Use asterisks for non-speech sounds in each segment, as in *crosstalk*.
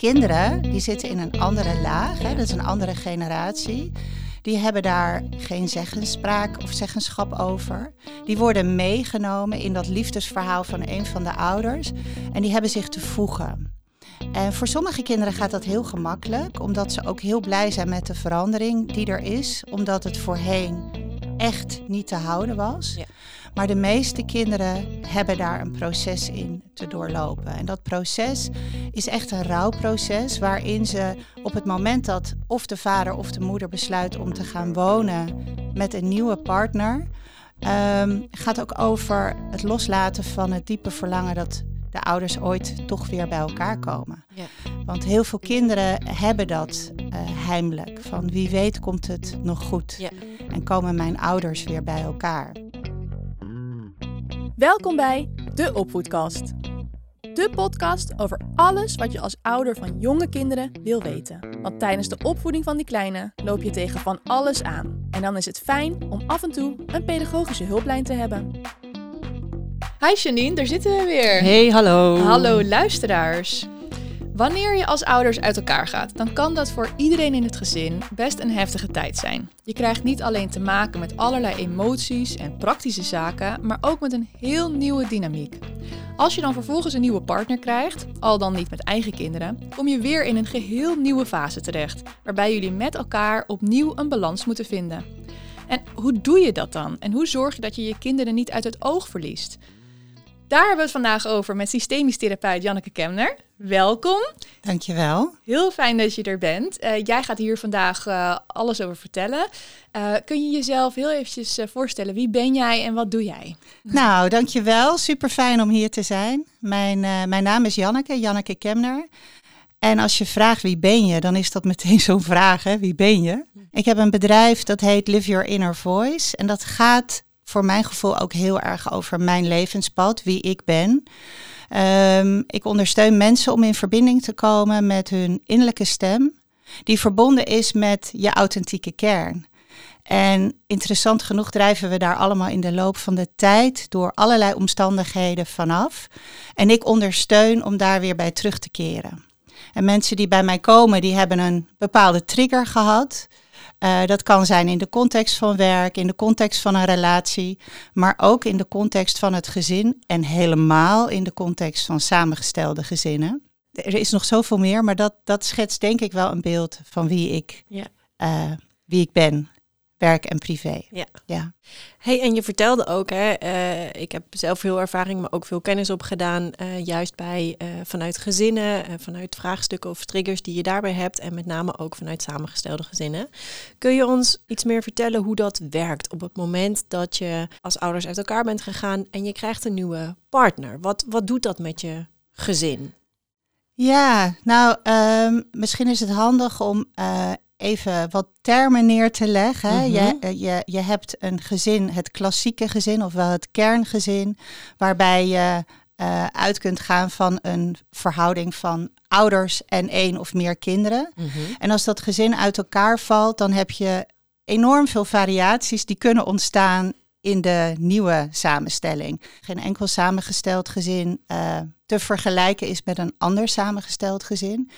Kinderen die zitten in een andere laag, hè, dat is een andere generatie. Die hebben daar geen zeggenspraak of zeggenschap over. Die worden meegenomen in dat liefdesverhaal van een van de ouders. En die hebben zich te voegen. En voor sommige kinderen gaat dat heel gemakkelijk, omdat ze ook heel blij zijn met de verandering die er is, omdat het voorheen echt niet te houden was. Ja. Maar de meeste kinderen hebben daar een proces in te doorlopen. En dat proces is echt een rouwproces waarin ze op het moment dat of de vader of de moeder besluit om te gaan wonen met een nieuwe partner, ehm, gaat ook over het loslaten van het diepe verlangen dat de ouders ooit toch weer bij elkaar komen. Ja. Want heel veel kinderen hebben dat eh, heimelijk. Van wie weet komt het nog goed. Ja. En komen mijn ouders weer bij elkaar. Welkom bij De Opvoedkast. De podcast over alles wat je als ouder van jonge kinderen wil weten. Want tijdens de opvoeding van die kleine loop je tegen van alles aan. En dan is het fijn om af en toe een pedagogische hulplijn te hebben. Hi Janine, daar zitten we weer. Hey, hallo. Hallo luisteraars. Wanneer je als ouders uit elkaar gaat, dan kan dat voor iedereen in het gezin best een heftige tijd zijn. Je krijgt niet alleen te maken met allerlei emoties en praktische zaken, maar ook met een heel nieuwe dynamiek. Als je dan vervolgens een nieuwe partner krijgt, al dan niet met eigen kinderen, kom je weer in een geheel nieuwe fase terecht, waarbij jullie met elkaar opnieuw een balans moeten vinden. En hoe doe je dat dan? En hoe zorg je dat je je kinderen niet uit het oog verliest? Daar hebben we het vandaag over met systemisch therapeut Janneke Kemner. Welkom. Dankjewel. Heel fijn dat je er bent. Eh, jij gaat hier vandaag eh, alles over vertellen. Eh, kun je jezelf heel eventjes voorstellen? Wie ben jij en wat doe jij? *laughs* Nou, dankjewel. Super fijn om hier te zijn. Mijn, mijn naam is Janneke, Janneke Kemner. En als je vraagt wie ben je, dan is dat meteen zo'n vraag, hè? Wie ben je? Ik heb een bedrijf dat heet Live Your Inner Voice. En dat gaat voor mijn gevoel ook heel erg over mijn levenspad, wie ik ben. Ehm, ik ondersteun mensen om in verbinding te komen met hun innerlijke stem, die verbonden is met je authentieke kern. En interessant genoeg drijven we daar allemaal in de loop van de tijd door allerlei omstandigheden vanaf. En ik ondersteun om daar weer bij terug te keren. En mensen die bij mij komen, die hebben een bepaalde trigger gehad. Uh, dat kan zijn in de context van werk, in de context van een relatie, maar ook in de context van het gezin en helemaal in de context van samengestelde gezinnen. Er is nog zoveel meer, maar dat, dat schetst denk ik wel een beeld van wie ik, Ja. uh, wie ik ben, werk en privé. Ja. ja. Hey, en je vertelde ook, hè, uh, ik heb zelf veel ervaring, maar ook veel kennis opgedaan, uh, juist bij uh, vanuit gezinnen, vanuit vraagstukken of triggers die je daarbij hebt en met name ook vanuit samengestelde gezinnen. Kun je ons iets meer vertellen hoe dat werkt op het moment dat je als ouders uit elkaar bent gegaan en je krijgt een nieuwe partner? Wat, wat doet dat met je gezin? Ja, nou, um, misschien is het handig om even wat termen neer te leggen. Mm -hmm. je, je, je hebt een gezin, het klassieke gezin, ofwel het kerngezin, waarbij je uh, uit kunt gaan van een verhouding van ouders en één of meer kinderen. Mhm. Mm -hmm. En als dat gezin uit elkaar valt, dan heb je enorm veel variaties die kunnen ontstaan in de nieuwe samenstelling. Geen enkel samengesteld gezin uh, te vergelijken is met een ander samengesteld gezin.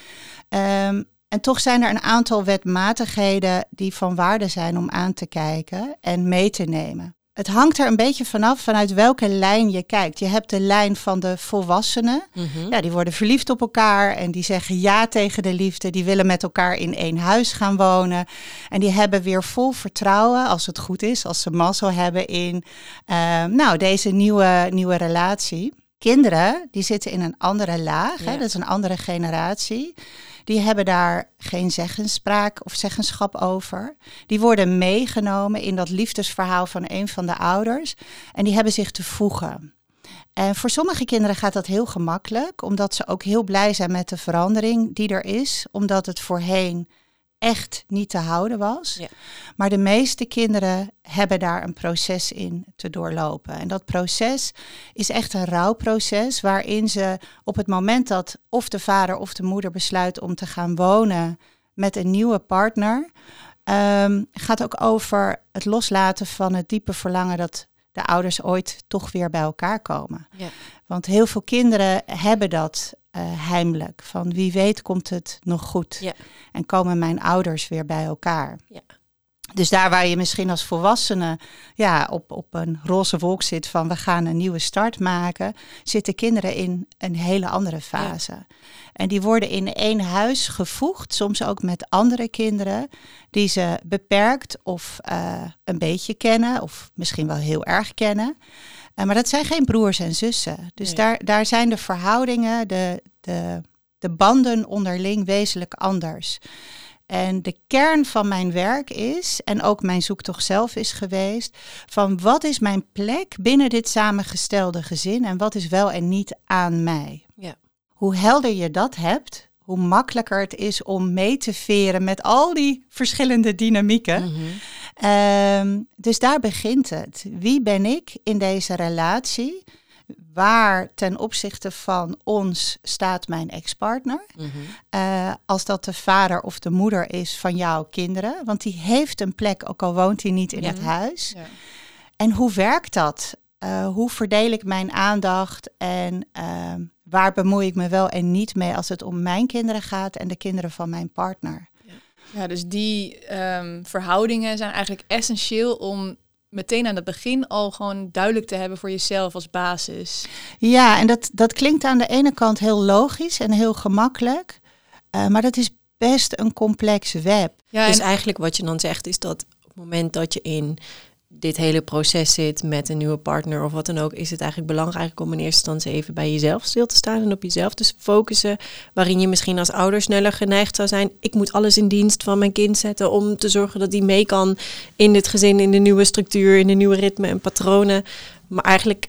Um, en toch zijn er een aantal wetmatigheden die van waarde zijn om aan te kijken en mee te nemen. Het hangt er een beetje vanaf vanuit welke lijn je kijkt. Je hebt de lijn van de volwassenen. Mhm. Ja, die worden verliefd op elkaar en die zeggen ja tegen de liefde. Die willen met elkaar in één huis gaan wonen. En die hebben weer vol vertrouwen, als het goed is, als ze mazzel hebben in uh, nou, deze nieuwe, nieuwe relatie. Kinderen, die zitten in een andere laag, Ja. hè, dat is een andere generatie. Die hebben daar geen zeggenspraak of zeggenschap over. Die worden meegenomen in dat liefdesverhaal van een van de ouders. En die hebben zich te voegen. En voor sommige kinderen gaat dat heel gemakkelijk, omdat ze ook heel blij zijn met de verandering die er is, omdat het voorheen echt niet te houden was. Ja. Maar de meeste kinderen hebben daar een proces in te doorlopen. En dat proces is echt een rouwproces waarin ze op het moment dat of de vader of de moeder besluit om te gaan wonen met een nieuwe partner, um, gaat ook over het loslaten van het diepe verlangen dat de ouders ooit toch weer bij elkaar komen. Ja. Want heel veel kinderen hebben dat uh, heimelijk. Van wie weet komt het nog goed. Ja. En komen mijn ouders weer bij elkaar. Ja. Dus daar waar je misschien als volwassene ja, op, op een roze wolk zit van we gaan een nieuwe start maken, zitten kinderen in een hele andere fase. En die worden in één huis gevoegd, soms ook met andere kinderen, die ze beperkt of uh, een beetje kennen, of misschien wel heel erg kennen. Uh, maar dat zijn geen broers en zussen. Dus Nee. daar, daar zijn de verhoudingen, de, de, de banden onderling wezenlijk anders. En de kern van mijn werk is, en ook mijn zoektocht zelf is geweest, van wat is mijn plek binnen dit samengestelde gezin en wat is wel en niet aan mij. Ja. Hoe helder je dat hebt, hoe makkelijker het is om mee te veren met al die verschillende dynamieken. Mhm. Ehm, dus daar begint het. Wie ben ik in deze relatie? Waar ten opzichte van ons staat mijn ex-partner? Mhm. Eh, als dat de vader of de moeder is van jouw kinderen. Want die heeft een plek, ook al woont hij niet in Ja. het huis. Ja. En hoe werkt dat? Eh, hoe verdeel ik mijn aandacht en ehm, waar bemoei ik me wel en niet mee als het om mijn kinderen gaat en de kinderen van mijn partner? Ja, dus die ehm, verhoudingen zijn eigenlijk essentieel om meteen aan het begin al gewoon duidelijk te hebben voor jezelf als basis. Ja, en dat, dat klinkt aan de ene kant heel logisch en heel gemakkelijk, eh, maar dat is best een complex web. Ja, Dus en, eigenlijk wat je dan zegt is dat op het moment dat je in dit hele proces zit met een nieuwe partner of wat dan ook, is het eigenlijk belangrijk om in eerste instantie even bij jezelf stil te staan en op jezelf te focussen. Waarin je misschien als ouder sneller geneigd zou zijn. Ik moet alles in dienst van mijn kind zetten om te zorgen dat die mee kan in dit gezin, in de nieuwe structuur, in de nieuwe ritme en patronen. Maar eigenlijk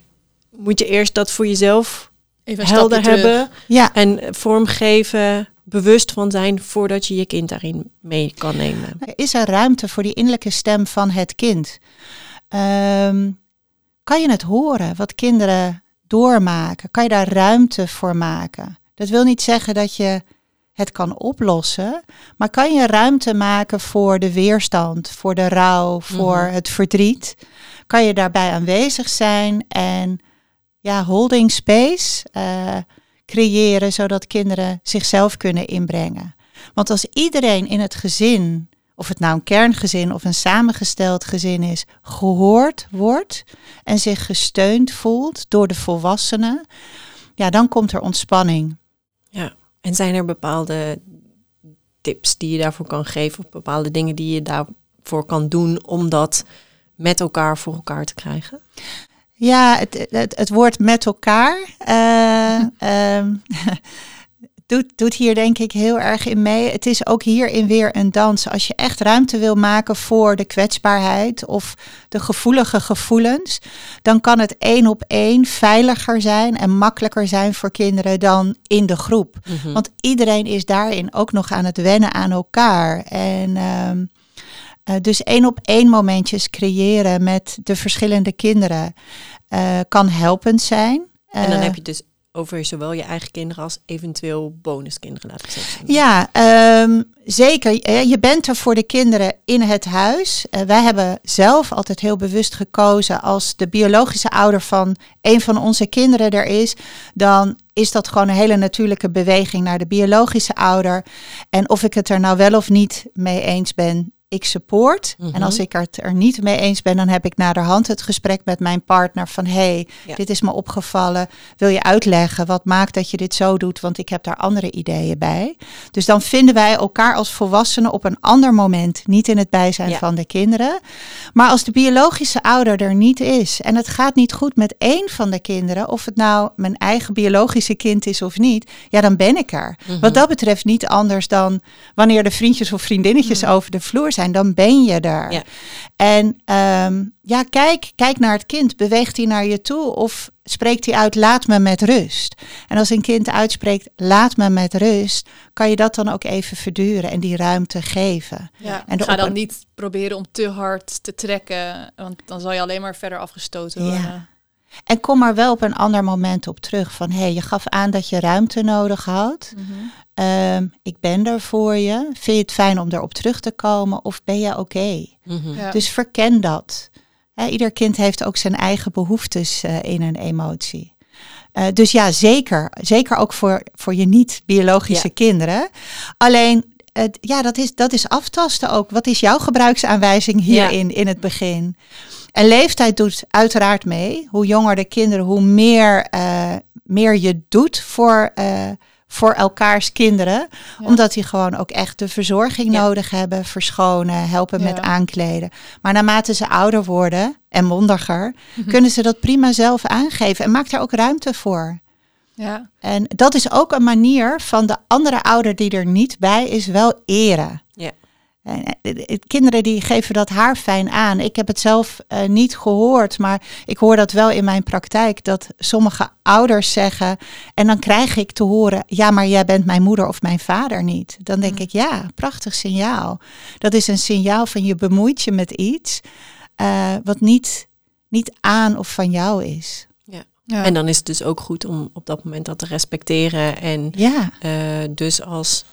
moet je eerst dat voor jezelf even helder hebben Ja, en vormgeven, bewust van zijn voordat je je kind daarin mee kan nemen. is er ruimte voor die innerlijke stem van het kind? Ehm, kan je het horen wat kinderen doormaken? Kan je daar ruimte voor maken? Dat wil niet zeggen dat je het kan oplossen, maar kan je ruimte maken voor de weerstand, voor de rouw, voor Mhm. het verdriet? Kan je daarbij aanwezig zijn en ja, holding space eh, creëren zodat kinderen zichzelf kunnen inbrengen? Want als iedereen in het gezin, of het nou een kerngezin of een samengesteld gezin is, gehoord wordt en zich gesteund voelt door de volwassenen, ja, dan komt er ontspanning. Ja, en zijn er bepaalde tips die je daarvoor kan geven of bepaalde dingen die je daarvoor kan doen om dat met elkaar voor elkaar te krijgen? Ja, het, het, het woord met elkaar eh, *laughs* ehm, *laughs* doet, doet hier denk ik heel erg in mee. Het is ook hierin weer een dans. Als je echt ruimte wil maken voor de kwetsbaarheid of de gevoelige gevoelens, dan kan het één op één veiliger zijn en makkelijker zijn voor kinderen dan in de groep. Mhm. Want iedereen is daarin ook nog aan het wennen aan elkaar. En ehm, eh, dus één op één momentjes creëren met de verschillende kinderen eh, kan helpend zijn. en dan Eh, heb je dus over zowel je eigen kinderen als eventueel bonuskinderen laten zeggen. Ja, ehm, zeker. Je bent er voor de kinderen in het huis. Wij hebben zelf altijd heel bewust gekozen als de biologische ouder van een van onze kinderen er is, dan is dat gewoon een hele natuurlijke beweging naar de biologische ouder. En of ik het er nou wel of niet mee eens ben, ik support. Mhm. En als ik het er niet mee eens ben, dan heb ik naderhand het gesprek met mijn partner van hey, Ja. dit is me opgevallen. Wil je uitleggen wat maakt dat je dit zo doet? Want ik heb daar andere ideeën bij. Dus dan vinden wij elkaar als volwassenen op een ander moment, niet in het bijzijn Ja. van de kinderen. Maar als de biologische ouder er niet is en het gaat niet goed met één van de kinderen, of het nou mijn eigen biologische kind is of niet, ja, dan ben ik er. Mhm. Wat dat betreft niet anders dan wanneer de vriendjes of vriendinnetjes over de vloer zijn, dan ben je er. Ja. En ehm, ja, kijk, kijk naar het kind. Beweegt hij naar je toe of spreekt hij uit, laat me met rust? En als een kind uitspreekt, laat me met rust, kan je dat dan ook even verduren en die ruimte geven. Ja, En ga dan niet proberen om te hard te trekken, want dan zal je alleen maar verder afgestoten Ja. worden. En kom er wel op een ander moment op terug van, hé, hey, je gaf aan dat je ruimte nodig had. Mhm. Ehm, ik ben er voor je. Vind je het fijn om erop terug te komen of ben je oké? Mhm. Ja. Dus verken dat. Hè, ieder kind heeft ook zijn eigen behoeftes eh, in een emotie. Eh, dus ja, zeker. Zeker ook voor, voor je niet-biologische kinderen. Alleen, het, ja, dat is, dat is aftasten ook. Wat is jouw gebruiksaanwijzing hierin in het begin? En leeftijd doet uiteraard mee. Hoe jonger de kinderen, hoe meer, uh, meer je doet voor, uh, voor elkaars kinderen. Omdat die gewoon ook echt de verzorging nodig hebben. Verschonen, helpen met aankleden. Maar naarmate ze ouder worden en mondiger, mhm. kunnen ze dat prima zelf aangeven. En maak daar ook ruimte voor. Ja. En dat is ook een manier van de andere ouder die er niet bij is, wel eren. Ja. En kinderen die geven dat haar fijn aan. Ik heb het zelf uh, niet gehoord, maar ik hoor dat wel in mijn praktijk. Dat sommige ouders zeggen, en dan krijg ik te horen, ja, maar jij bent mijn moeder of mijn vader niet. Dan denk mm. ik, ja, prachtig signaal. Dat is een signaal van je bemoeit je met iets uh, wat niet, niet aan of van jou is. Ja. ja. En dan is het dus ook goed om op dat moment dat te respecteren. En ja. Uh, dus als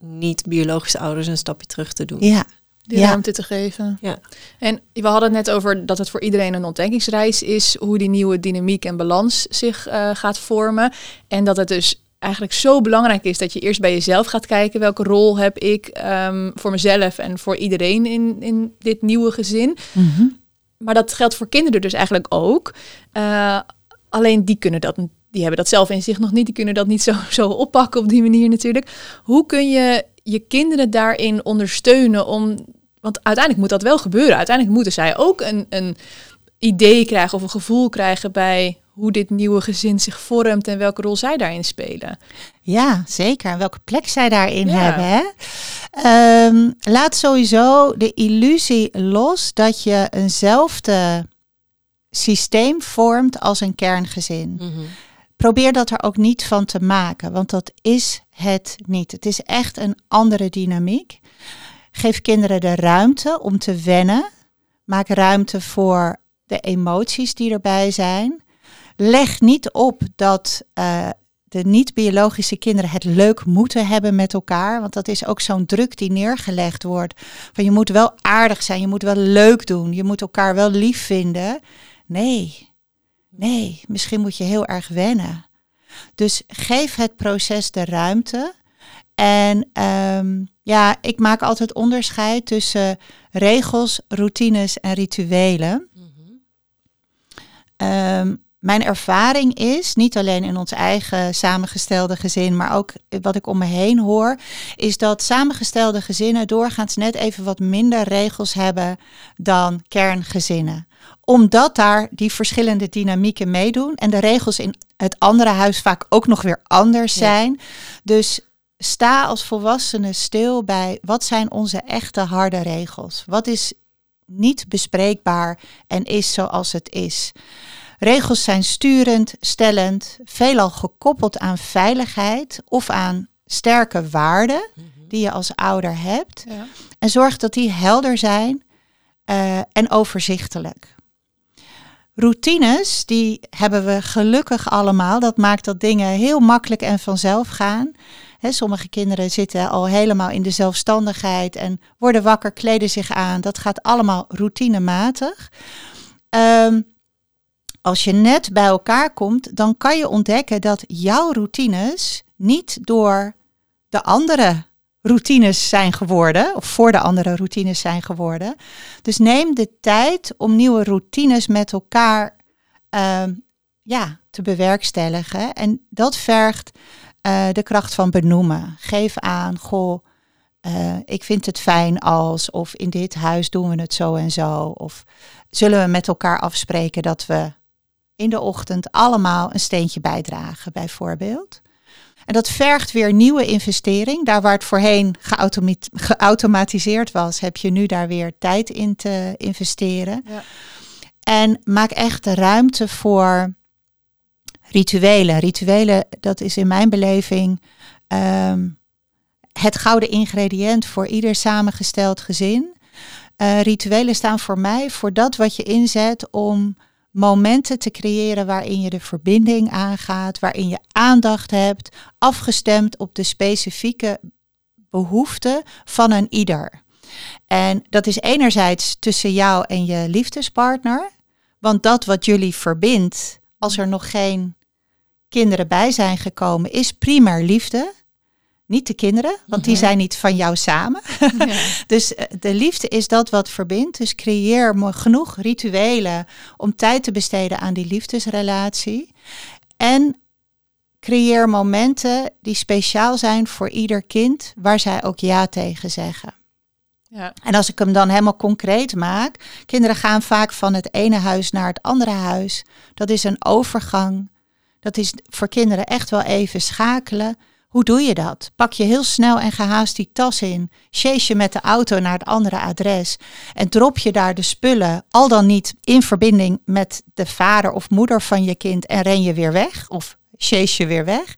niet-biologische ouders een stapje terug te doen. Ja. Die ja. ruimte te geven. Ja. En we hadden het net over dat het voor iedereen een ontdekkingsreis is, hoe die nieuwe dynamiek en balans zich uh, gaat vormen. En dat het dus eigenlijk zo belangrijk is dat je eerst bij jezelf gaat kijken welke rol heb ik um, voor mezelf en voor iedereen in, in dit nieuwe gezin. Mm -hmm. Maar dat geldt voor kinderen dus eigenlijk ook. Uh, alleen die kunnen dat die hebben dat zelf in zich nog niet. Die kunnen dat niet zo, zo oppakken op die manier natuurlijk. Hoe kun je je kinderen daarin ondersteunen om. Want uiteindelijk moet dat wel gebeuren. Uiteindelijk moeten zij ook een, een idee krijgen of een gevoel krijgen bij hoe dit nieuwe gezin zich vormt en welke rol zij daarin spelen. Ja, zeker. Welke plek zij daarin hebben. Hè? Um, laat sowieso de illusie los dat je eenzelfde systeem vormt als een kerngezin. Mm probeer dat er ook niet van te maken, want dat is het niet. Het is echt een andere dynamiek. Geef kinderen de ruimte om te wennen. Maak ruimte voor de emoties die erbij zijn. Leg niet op dat uh, de niet-biologische kinderen het leuk moeten hebben met elkaar. Want dat is ook zo'n druk die neergelegd wordt. Van je moet wel aardig zijn, je moet wel leuk doen, je moet elkaar wel lief vinden. Nee, Nee, misschien moet je heel erg wennen. Dus geef het proces de ruimte. En um, ja, ik maak altijd onderscheid tussen regels, routines en rituelen. um, mijn ervaring is, niet alleen in ons eigen samengestelde gezin, maar ook wat ik om me heen hoor, is dat samengestelde gezinnen doorgaans net even wat minder regels hebben dan kerngezinnen omdat daar die verschillende dynamieken meedoen en de regels in het andere huis vaak ook nog weer anders zijn. Dus sta als volwassene stil bij wat zijn onze echte harde regels? Wat is niet bespreekbaar en is zoals het is? Regels zijn sturend, stellend, veelal gekoppeld aan veiligheid of aan sterke waarden mhm. die je als ouder hebt. Ja. En zorg dat die helder zijn uh, en overzichtelijk. Routines, die hebben we gelukkig allemaal. Dat maakt dat dingen heel makkelijk en vanzelf gaan. sommige kinderen zitten al helemaal in de zelfstandigheid en worden wakker, kleden zich aan. Dat gaat allemaal routinematig. Um, als je net bij elkaar komt, dan kan je ontdekken dat jouw routines niet door de andere routines zijn geworden, of voor de andere routines zijn geworden. Dus neem de tijd om nieuwe routines met elkaar uh, ja, te bewerkstelligen. En dat vergt uh, de kracht van benoemen. Geef aan, goh, uh, ik vind het fijn als, of in dit huis doen we het zo en zo. Of zullen we met elkaar afspreken dat we in de ochtend allemaal een steentje bijdragen, bijvoorbeeld. En dat vergt weer nieuwe investering. Daar waar het voorheen geautomatiseerd was, heb je nu daar weer tijd in te investeren. Ja. En maak echt de ruimte voor rituelen. Rituelen, dat is in mijn beleving um, het gouden ingrediënt voor ieder samengesteld gezin. Uh, rituelen staan voor mij voor dat wat je inzet om momenten te creëren waarin je de verbinding aangaat, waarin je aandacht hebt, afgestemd op de specifieke behoeften van een ieder. En dat is enerzijds tussen jou en je liefdespartner, want dat wat jullie verbindt, als er nog geen kinderen bij zijn gekomen, is primair liefde. Niet de kinderen, want die Mhm. zijn niet van jou samen. Ja. *laughs* *laughs* Dus eh, de liefde is dat wat verbindt. Dus creëer genoeg rituelen om tijd te besteden aan die liefdesrelatie. En creëer momenten die speciaal zijn voor ieder kind, waar zij ook ja tegen zeggen. Ja. En als ik hem dan helemaal concreet maak, kinderen gaan vaak van het ene huis naar het andere huis. Dat is een overgang. Dat is voor kinderen echt wel even schakelen. Hoe doe je dat? Pak je heel snel en gehaast die tas in, chase je met de auto naar het andere adres en drop je daar de spullen, al dan niet in verbinding met de vader of moeder van je kind en ren je weer weg of chase je weer weg?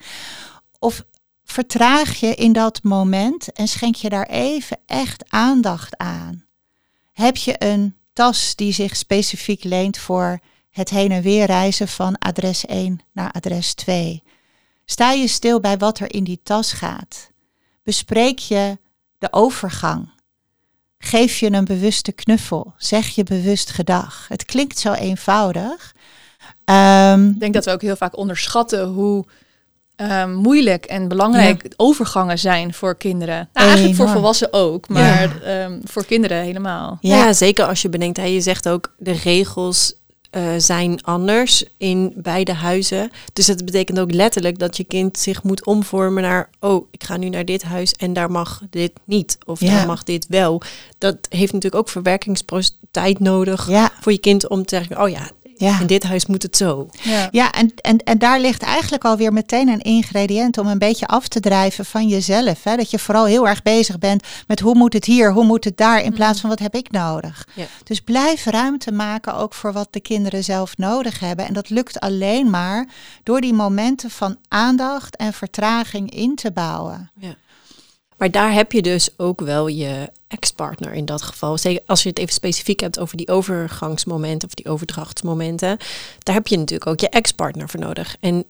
Of vertraag je in dat moment en schenk je daar even echt aandacht aan? Heb je een tas die zich specifiek leent voor het heen en weer reizen van adres 1 naar adres 2? Sta je stil bij wat er in die tas gaat? Bespreek je de overgang? Geef je een bewuste knuffel? Zeg je bewust gedag? Het klinkt zo eenvoudig. Ehm, Ik denk dat we ook heel vaak onderschatten hoe ehm, moeilijk en belangrijk overgangen zijn voor kinderen. Nou, eigenlijk voor volwassenen ook, maar ehm, voor kinderen helemaal. Ja. ja, zeker als je bedenkt, hè, je zegt ook de regels eh, zijn anders in beide huizen. Dus dat betekent ook letterlijk dat je kind zich moet omvormen naar, oh, ik ga nu naar dit huis en daar mag dit niet. Of Ja. daar mag dit wel. Dat heeft natuurlijk ook verwerkingstijd nodig ja, voor je kind om te zeggen, oh ja, ja. in dit huis moet het zo. Ja. Ja, en, en, en daar ligt eigenlijk alweer meteen een ingrediënt om een beetje af te drijven van jezelf. Hè? Dat je vooral heel erg bezig bent met hoe moet het hier, hoe moet het daar, in plaats van wat heb ik nodig. Ja. Dus blijf ruimte maken ook voor wat de kinderen zelf nodig hebben. En dat lukt alleen maar door die momenten van aandacht en vertraging in te bouwen. Maar daar heb je dus ook wel je ex-partner in dat geval. Zeker als je het even specifiek hebt over die overgangsmomenten of die overdrachtsmomenten. Daar heb je natuurlijk ook je ex-partner voor nodig. En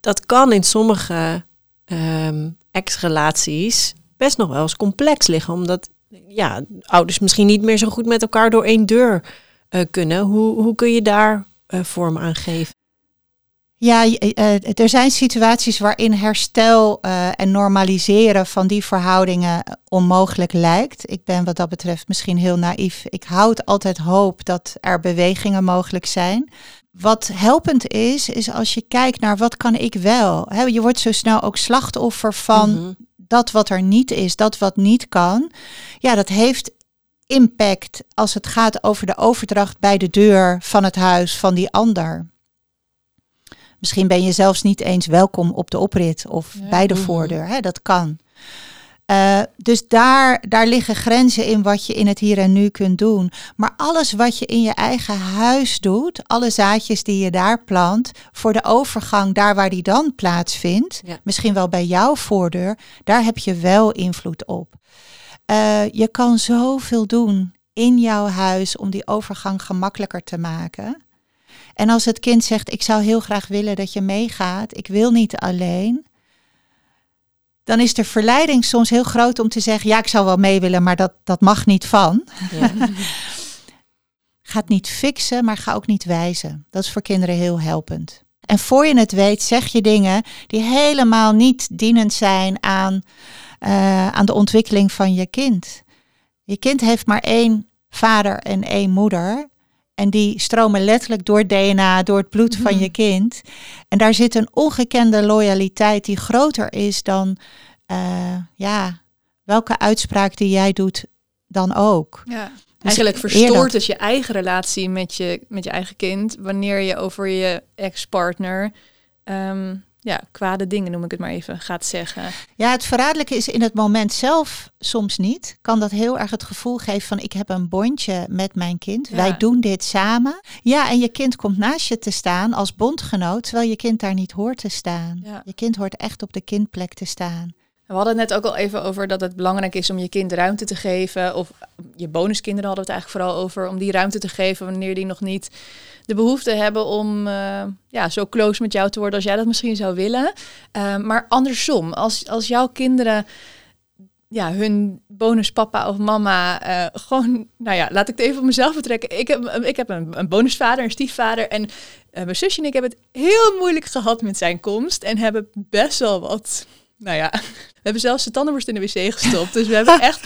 dat kan in sommige ehm, ex-relaties best nog wel eens complex liggen. Omdat ja, ouders misschien niet meer zo goed met elkaar door één deur eh, kunnen. Hoe, hoe kun je daar eh, vorm aan geven? Ja, je- eh, er zijn situaties waarin herstel eh, en normaliseren van die verhoudingen onmogelijk lijkt. Ik ben wat dat betreft misschien heel naïef. Ik houd altijd hoop dat er bewegingen mogelijk zijn. Wat helpend is, is als je kijkt naar wat kan ik wel. Hè, je wordt zo snel ook slachtoffer van Mhm. dat wat er niet is, dat wat niet kan. Ja, dat heeft impact als het gaat over de overdracht bij de deur van het huis van die ander. Misschien ben je zelfs niet eens welkom op de oprit of Ja. bij de Mhm. voordeur. Hè, dat kan. Eh, dus daar, daar liggen grenzen in wat je in het hier en nu kunt doen. Maar alles wat je in je eigen huis doet, alle zaadjes die je daar plant, voor de overgang daar waar die dan plaatsvindt, Ja. misschien wel bij jouw voordeur, daar heb je wel invloed op. Eh, je kan zoveel doen in jouw huis om die overgang gemakkelijker te maken. En als het kind zegt, ik zou heel graag willen dat je meegaat, ik wil niet alleen, dan is de verleiding soms heel groot om te zeggen, ja, ik zou wel mee willen, maar dat, dat mag niet van. Ja. *laughs* Ga het niet fixen, maar ga ook niet wijzen. Dat is voor kinderen heel helpend. En voor je het weet, zeg je dingen die helemaal niet dienend zijn aan, eh, aan de ontwikkeling van je kind. Je kind heeft maar één vader en één moeder. En die stromen letterlijk door het DNA, door het bloed van je kind. En daar zit een ongekende loyaliteit die groter is dan eh, ja, welke uitspraak die jij doet dan ook. Ja. Dus Eigenlijk eerder- verstoort dus je eigen relatie met je, met je eigen kind wanneer je over je ex-partner ehm, ja, kwade dingen, noem ik het maar even, gaat zeggen. Ja, het verraderlijke is in het moment zelf soms niet. Kan dat heel erg het gevoel geven van ik heb een bondje met mijn kind. Ja. Wij doen dit samen. Ja, en je kind komt naast je te staan als bondgenoot, terwijl je kind daar niet hoort te staan. Ja. Je kind hoort echt op de kindplek te staan. We hadden het net ook al even over dat het belangrijk is om je kind ruimte te geven. Of je bonuskinderen hadden het eigenlijk vooral over. Om die ruimte te geven wanneer die nog niet de behoefte hebben om eh, ja, zo close met jou te worden als jij dat misschien zou willen. Eh, maar andersom, als, als jouw kinderen ja, hun bonuspapa of mama eh, gewoon, nou ja, laat ik het even op mezelf betrekken. Ik heb, ik heb een, een bonusvader, een stiefvader en uh, mijn zusje en ik hebben het heel moeilijk gehad met zijn komst en hebben best wel wat, nou ja, *laughs* we hebben zelfs de tandenborst in de wc gestopt. Dus we hebben echt...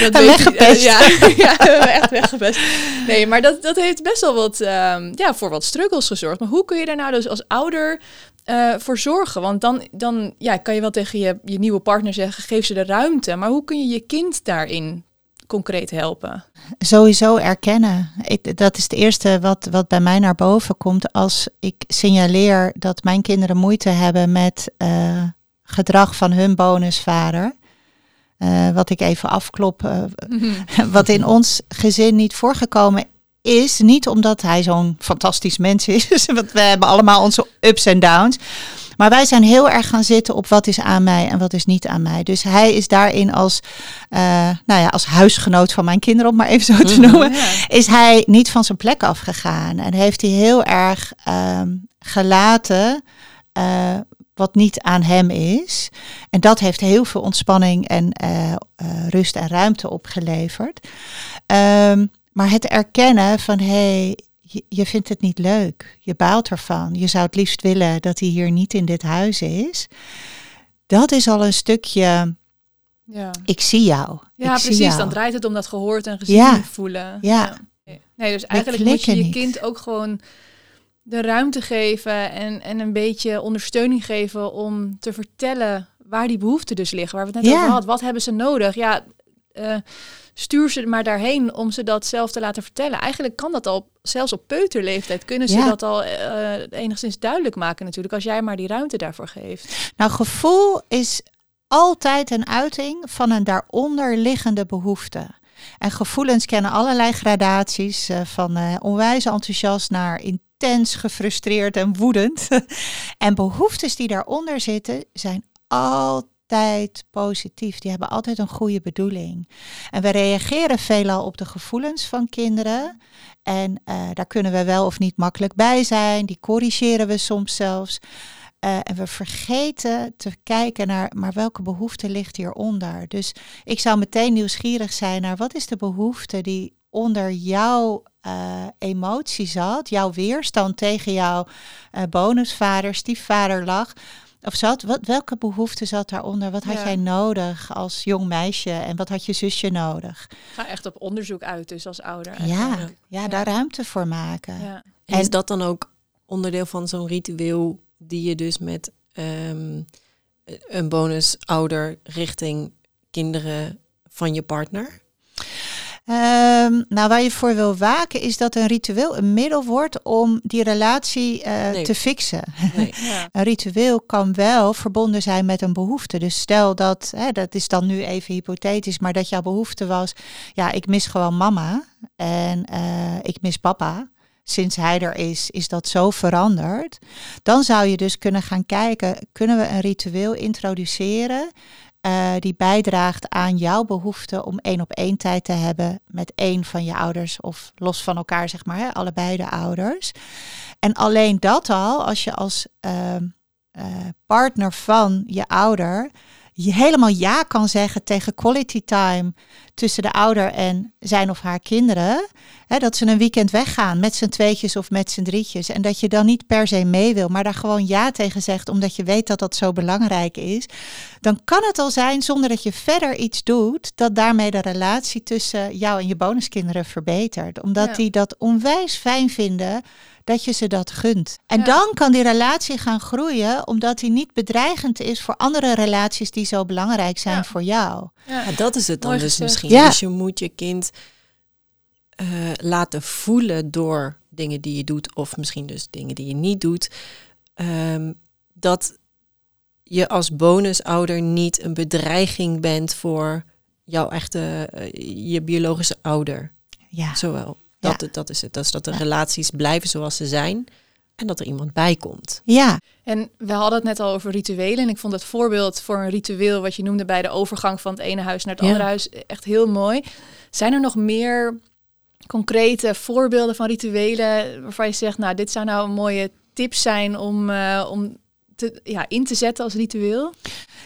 Dat weggepest. *laughs* ja, ja, we hebben echt weggepest. Nee, maar dat, dat heeft best wel wat, um, ja, voor wat struggles gezorgd. Maar hoe kun je daar nou dus als ouder uh, voor zorgen? Want dan, dan ja, kan je wel tegen je, je nieuwe partner zeggen, geef ze de ruimte. Maar hoe kun je je kind daarin concreet helpen? Sowieso erkennen. Ik, dat is het eerste wat, wat bij mij naar boven komt als ik signaleer dat mijn kinderen moeite hebben met uh, gedrag van hun bonusvader. Uh, wat ik even afklop, uh, *laughs* wat in ons gezin niet voorgekomen is. Niet omdat hij zo'n fantastisch mens is, *laughs* want we hebben allemaal onze ups en downs. Maar wij zijn heel erg gaan zitten op wat is aan mij en wat is niet aan mij. Dus hij is daarin als, uh, nou ja, als huisgenoot van mijn kinderen, om maar even zo te noemen, ja. is hij niet van zijn plek afgegaan. En heeft hij heel erg um, gelaten uh, wat niet aan hem is. En dat heeft heel veel ontspanning en uh, uh, rust en ruimte opgeleverd. Um, maar het erkennen van hé, hey, je, je, vindt het niet leuk, je baalt ervan, je zou het liefst willen dat hij hier niet in dit huis is. Dat is al een stukje. Ja. Ik zie jou. Ja, ik precies. Jou. Dan draait het om dat gehoord en gezien ja. voelen. Ja. ja. Nee, dus eigenlijk moet je je niet. kind ook gewoon de ruimte geven en, en een beetje ondersteuning geven om te vertellen waar die behoeften dus liggen. Waar we het net ja. over hadden. Wat hebben ze nodig? Ja, uh, stuur ze maar daarheen om ze dat zelf te laten vertellen. Eigenlijk kan dat al, zelfs op peuterleeftijd, kunnen ze ja. dat al uh, enigszins duidelijk maken natuurlijk, als jij maar die ruimte daarvoor geeft. Nou, gevoel is altijd een uiting van een daaronder liggende behoefte. En gevoelens kennen allerlei gradaties, uh, van onwijs enthousiast naar intens gefrustreerd en woedend. *laughs* en behoeftes die daaronder zitten, zijn altijd positief. Die hebben altijd een goede bedoeling. En we reageren veelal op de gevoelens van kinderen. En uh, daar kunnen we wel of niet makkelijk bij zijn. Die corrigeren we soms zelfs. Uh, en we vergeten te kijken naar, maar welke behoefte ligt hieronder? Dus ik zou meteen nieuwsgierig zijn naar wat is de behoefte die onder jouw uh, emotie zat, jouw weerstand tegen jouw uh, bonusvader, stiefvader lag. Of zat, wat, welke behoefte zat daaronder? Wat had ja. jij nodig als jong meisje en wat had je zusje nodig? Ga echt op onderzoek uit, dus als ouder. Ja, ja, ja, daar ruimte voor maken. Ja. En, en is dat dan ook onderdeel van zo'n ritueel die je dus met um, een bonusouder richting kinderen van je partner? Um, nou, waar je voor wil waken is dat een ritueel een middel wordt om die relatie uh, nee. te fixen. Nee. *laughs* Ja. een ritueel kan wel verbonden zijn met een behoefte. Dus stel dat, hè, dat is dan nu even hypothetisch, maar dat jouw behoefte was, ja, ik mis gewoon mama en uh, ik mis papa. Sinds hij er is, is dat zo veranderd. Dan zou je dus kunnen gaan kijken, kunnen we een ritueel introduceren uh, die bijdraagt aan jouw behoefte om één op één tijd te hebben met één van je ouders of los van elkaar, zeg maar, hè, allebei de ouders. En alleen dat al, als je als uh, uh, partner van je ouder helemaal ja kan zeggen tegen quality time tussen de ouder en zijn of haar kinderen. Hè, dat ze een weekend weggaan met z'n tweetjes of met z'n drietjes. En dat je dan niet per se mee wil, maar daar gewoon ja tegen zegt, omdat je weet dat dat zo belangrijk is. Dan kan het al zijn, zonder dat je verder iets doet, dat daarmee de relatie tussen jou en je bonuskinderen verbetert. Omdat ja. die dat onwijs fijn vinden dat je ze dat gunt. En ja. dan kan die relatie gaan groeien, omdat die niet bedreigend is voor andere relaties die zo belangrijk zijn ja. voor jou. Ja. ja. dat is het dan Mooi dus gezegd. misschien. Dus je moet je kind uh, laten voelen door dingen die je doet, of misschien dus dingen die je niet doet, um, dat je als bonusouder niet een bedreiging bent voor jouw echte, uh, je biologische ouder. Ja. Zowel. Dat, ja. dat is het. Dat is dat de ja. relaties blijven zoals ze zijn. En dat er iemand bij komt. Ja. En we hadden het net al over rituelen. En ik vond het voorbeeld voor een ritueel wat je noemde bij de overgang van het ene huis naar het ja. andere huis echt heel mooi. Zijn er nog meer concrete voorbeelden van rituelen waarvan je zegt, nou, dit zou nou een mooie tip zijn om, uh, om te, ja, in te zetten als ritueel?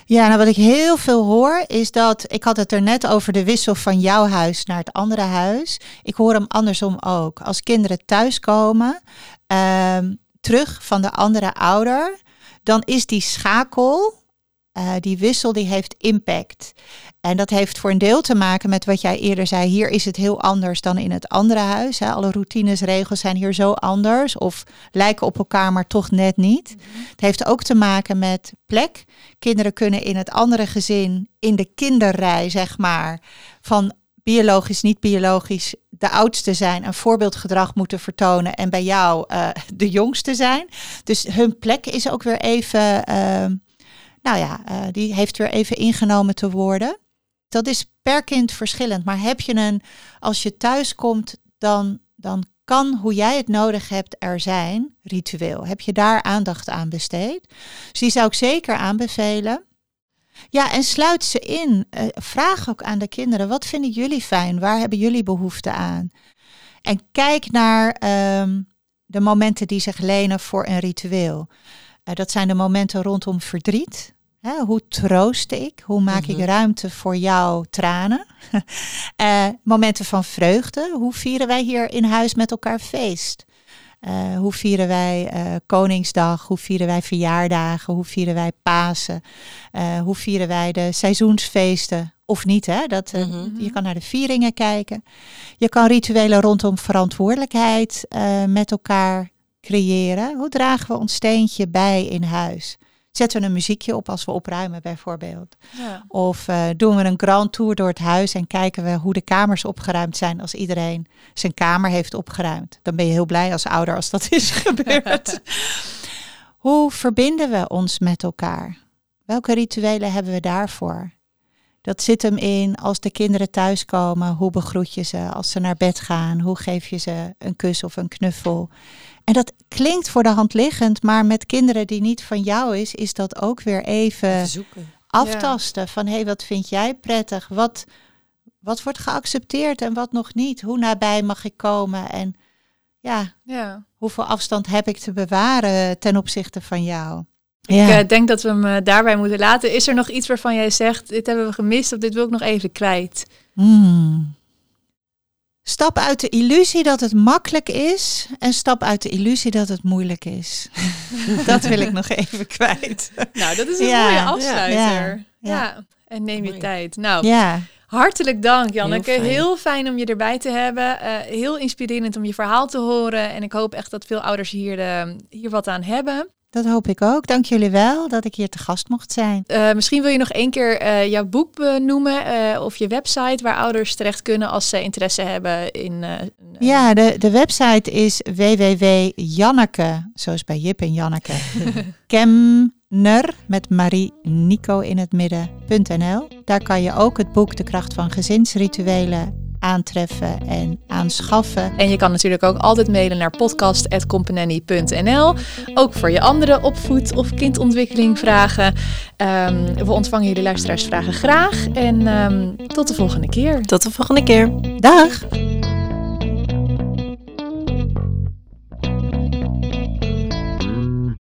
Ja, nou wat ik heel veel hoor is dat, ik had het er net over de wissel van jouw huis naar het andere huis. Ik hoor hem andersom ook. Als kinderen thuiskomen, ehm, terug van de andere ouder, dan is die schakel, uh, die wissel, die heeft impact. En dat heeft voor een deel te maken met wat jij eerder zei. Hier is het heel anders dan in het andere huis. Hè. Alle routines, regels zijn hier zo anders of lijken op elkaar, maar toch net niet. Mhm. Het heeft ook te maken met plek. Kinderen kunnen in het andere gezin, in de kinderrij, zeg maar, van biologisch, niet biologisch, de oudste zijn, een voorbeeldgedrag moeten vertonen en bij jou uh, de jongste zijn. Dus hun plek is ook weer even, uh, nou ja, uh, die heeft weer even ingenomen te worden dat is per kind verschillend. Maar heb je een, als je thuis komt, dan, dan kan hoe jij het nodig hebt er zijn, ritueel. Heb je daar aandacht aan besteed? Dus die zou ik zeker aanbevelen. Ja, en sluit ze in. Uh, vraag ook aan de kinderen, wat vinden jullie fijn? Waar hebben jullie behoefte aan? En kijk naar um, de momenten die zich lenen voor een ritueel. Uh, dat zijn de momenten rondom verdriet. Hè, hoe troost ik? Hoe maak ik mhm. ruimte voor jouw tranen? uh, *laughs* momenten van vreugde. Hoe vieren wij hier in huis met elkaar feest? Uh, hoe vieren wij uh, Koningsdag? Hoe vieren wij verjaardagen? Hoe vieren wij Pasen? hoe vieren wij de seizoensfeesten? Of niet, hè? Dat, mhm. Je kan naar de vieringen kijken. Je kan rituelen rondom verantwoordelijkheid met elkaar creëren. Hoe dragen we ons steentje bij in huis? Zetten we een muziekje op als we opruimen bijvoorbeeld. Ja. Of uh, doen we een grand tour door het huis en kijken we hoe de kamers opgeruimd zijn als iedereen zijn kamer heeft opgeruimd. Dan ben je heel blij als ouder als dat is *laughs* gebeurd. hoe verbinden we ons met elkaar? Welke rituelen hebben we daarvoor? Dat zit hem in als de kinderen thuiskomen. Hoe begroet je ze? Als ze naar bed gaan, hoe geef je ze een kus of een knuffel? En dat klinkt voor de hand liggend, maar met kinderen die niet van jou is, is dat ook weer even aftasten. Van hé, hey, wat vind jij prettig? Wat, wat wordt geaccepteerd en wat nog niet? Hoe nabij mag ik komen? En ja, ja. hoeveel afstand heb ik te bewaren ten opzichte van jou? Ik uh, denk dat we hem uh, daarbij moeten laten. Is er nog iets waarvan jij zegt, dit hebben we gemist of dit wil ik nog even kwijt? Hmm. Stap uit de illusie dat het makkelijk is en stap uit de illusie dat het moeilijk is. *laughs* dat wil ik nog even kwijt. Nou, dat is een mooie afsluiter. Ja, ja. en neem je tijd. Nou, ja. hartelijk dank Janneke. Heel fijn. heel fijn. om je erbij te hebben. Uh, heel inspirerend om je verhaal te horen. En ik hoop echt dat veel ouders hier, de, hier wat aan hebben. Dat hoop ik ook. Dank jullie wel dat ik hier te gast mocht zijn. Uh, misschien wil je nog één keer uh, jouw boek benoemen uh, of je website waar ouders terecht kunnen als ze interesse hebben in. ja, de, de website is www.janneke, zoals bij Jip en Janneke, *laughs* Kemner met Marie Nico in het midden.nl. Daar kan je ook het boek De kracht van gezinsrituelen aantreffen en aanschaffen. En je kan natuurlijk ook altijd mailen naar podcast.companany.nl. Ook voor je andere opvoed- of kindontwikkeling vragen. Um, we ontvangen jullie luisteraarsvragen graag. En um, tot de volgende keer. Tot de volgende keer. Dag.